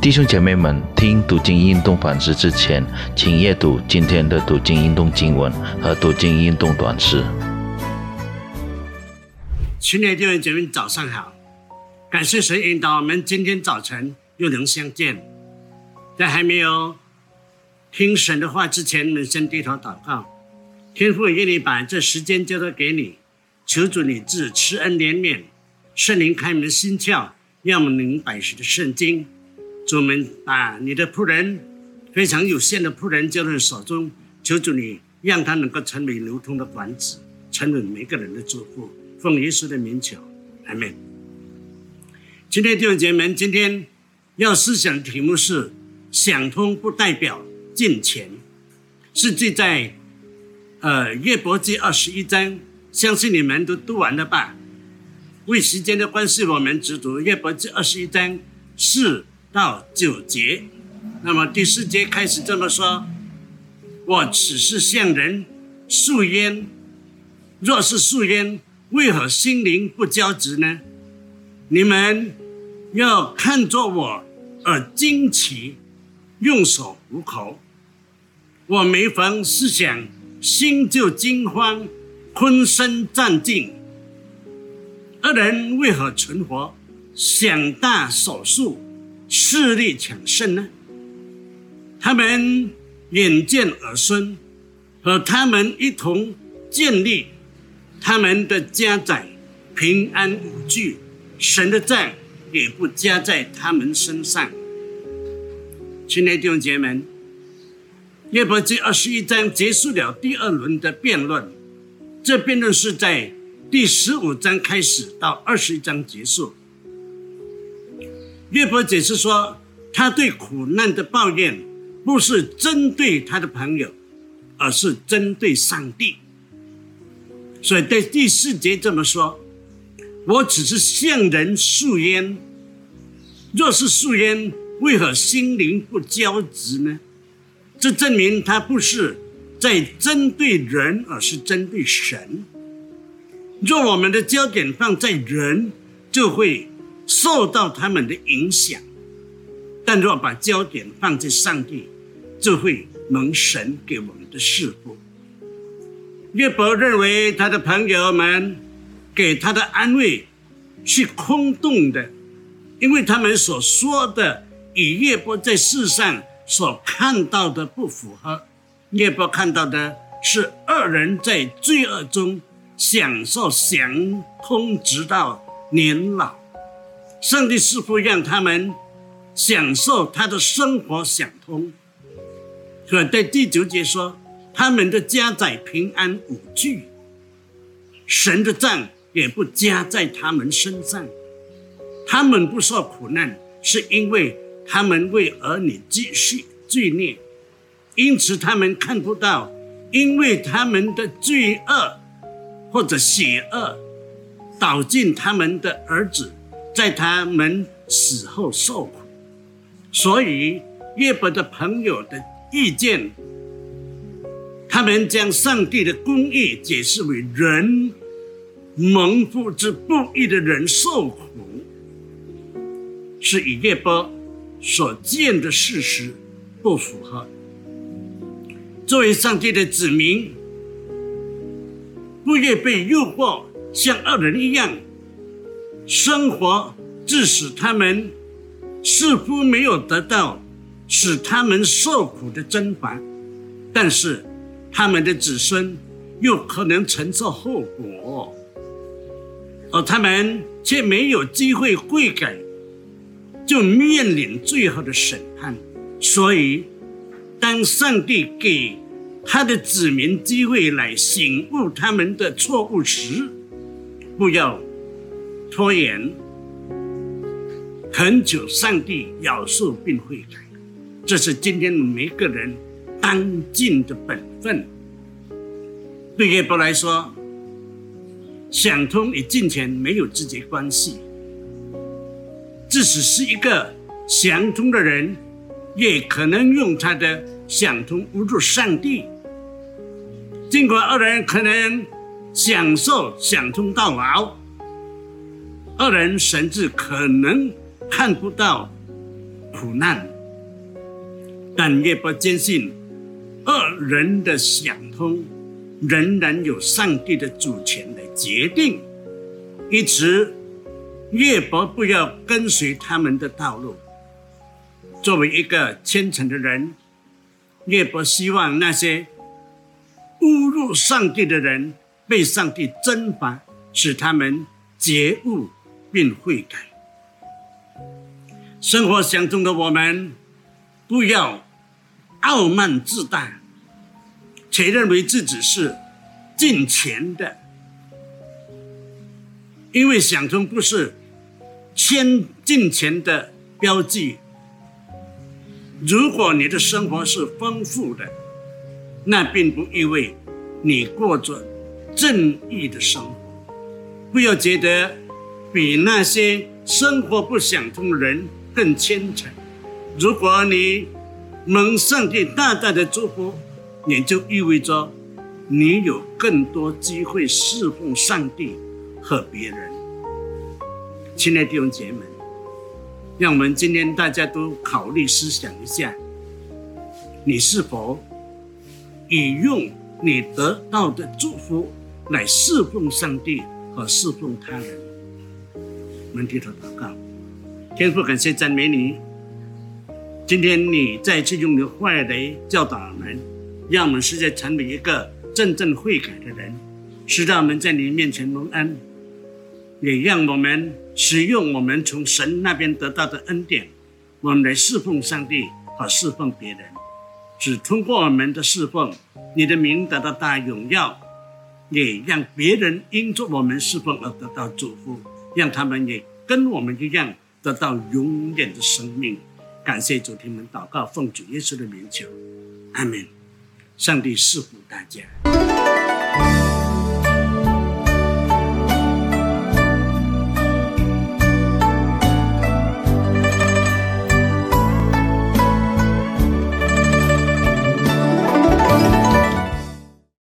弟兄姐妹们，听读经运动反思之前，请阅读今天的读经运动经文和读经运动短诗。亲爱的弟兄姐妹，早上好！感谢神引导我们今天早晨又能相见。在还没有听神的话之前，我们先低头祷告。天父，愿你把这时间交托给你，求主你自慈恩怜悯，圣灵开门心窍，让我们明白神的圣经。主们把你的仆人非常有限的仆人交在手中，求主你让他能够成为流通的管子，成为每个人的祝福。奉耶稣的名求，阿门。今天弟兄姐妹们，今天要思想的题目是“想通不代表进钱”，是记在呃约伯记二十一章，相信你们都读完了吧？为时间的关系，我们只读约伯记二十一章四。到九节，那么第四节开始这么说：我只是向人诉冤，若是诉冤，为何心灵不交直呢？你们要看作我而惊奇，用手捂口。我每逢思想，心就惊慌，浑身战尽。二人为何存活？想大手术。势力强盛呢？他们眼见儿孙和他们一同建立他们的家宅，平安无惧，神的债也不加在他们身上。亲爱的弟兄姐妹们，约伯记二十一章结束了第二轮的辩论，这辩论是在第十五章开始到二十一章结束。约伯解释说，他对苦难的抱怨不是针对他的朋友，而是针对上帝。所以在第四节这么说：“我只是向人诉冤，若是诉冤，为何心灵不交直呢？”这证明他不是在针对人，而是针对神。若我们的焦点放在人，就会。受到他们的影响，但若把焦点放在上帝，就会蒙神给我们的赐福。约伯认为他的朋友们给他的安慰是空洞的，因为他们所说的与约伯在世上所看到的不符合。约伯看到的是二人在罪恶中享受祥通，直到年老。上帝似乎让他们享受他的生活想通，可在第九节说，他们的家在平安无惧，神的杖也不加在他们身上，他们不受苦难，是因为他们为儿女积蓄罪孽，因此他们看不到，因为他们的罪恶或者邪恶导进他们的儿子。在他们死后受苦，所以约伯的朋友的意见，他们将上帝的公义解释为人蒙福之不义的人受苦，是与约伯所见的事实不符合。作为上帝的子民，不愿被诱惑，像恶人一样。生活致使他们似乎没有得到使他们受苦的真法，但是他们的子孙又可能承受后果，而他们却没有机会悔改，就面临最后的审判。所以，当上帝给他的子民机会来醒悟他们的错误时，不要。拖延，恳求上帝饶恕并悔改，这是今天每一个人当尽的本分。对耶伯来说，想通与金钱没有直接关系，即使是一个想通的人，也可能用他的想通侮辱上帝。尽管二人可能享受想通到老。二人甚至可能看不到苦难，但越不坚信恶人的想通，仍然有上帝的主权来决定。因此，越伯不要跟随他们的道路。作为一个虔诚的人，越伯希望那些侮辱上帝的人被上帝征伐，使他们觉悟并悔改。生活相中的我们，不要傲慢自大，且认为自己是进钱的。因为想中不是千进钱的标记。如果你的生活是丰富的，那并不意味你过着正义的生活。不要觉得比那些生活不想通的人更虔诚。如果你蒙上帝大大的祝福，也就意味着你有更多机会侍奉上帝。和别人，亲爱的弟兄姐妹们，让我们今天大家都考虑思想一下：你是否以用你得到的祝福来侍奉上帝和侍奉他人？我们低头祷告，天父，感谢赞美你。今天你再次用你的话来教导我们，让我们实在成为一个真正悔改的人，使到我们在你面前蒙恩。也让我们使用我们从神那边得到的恩典，我们来侍奉上帝和侍奉别人。只通过我们的侍奉，你的名得到大荣耀，也让别人因着我们侍奉而得到祝福，让他们也跟我们一样得到永远的生命。感谢主，听们祷告，奉主耶稣的名求，阿门。上帝赐福大家。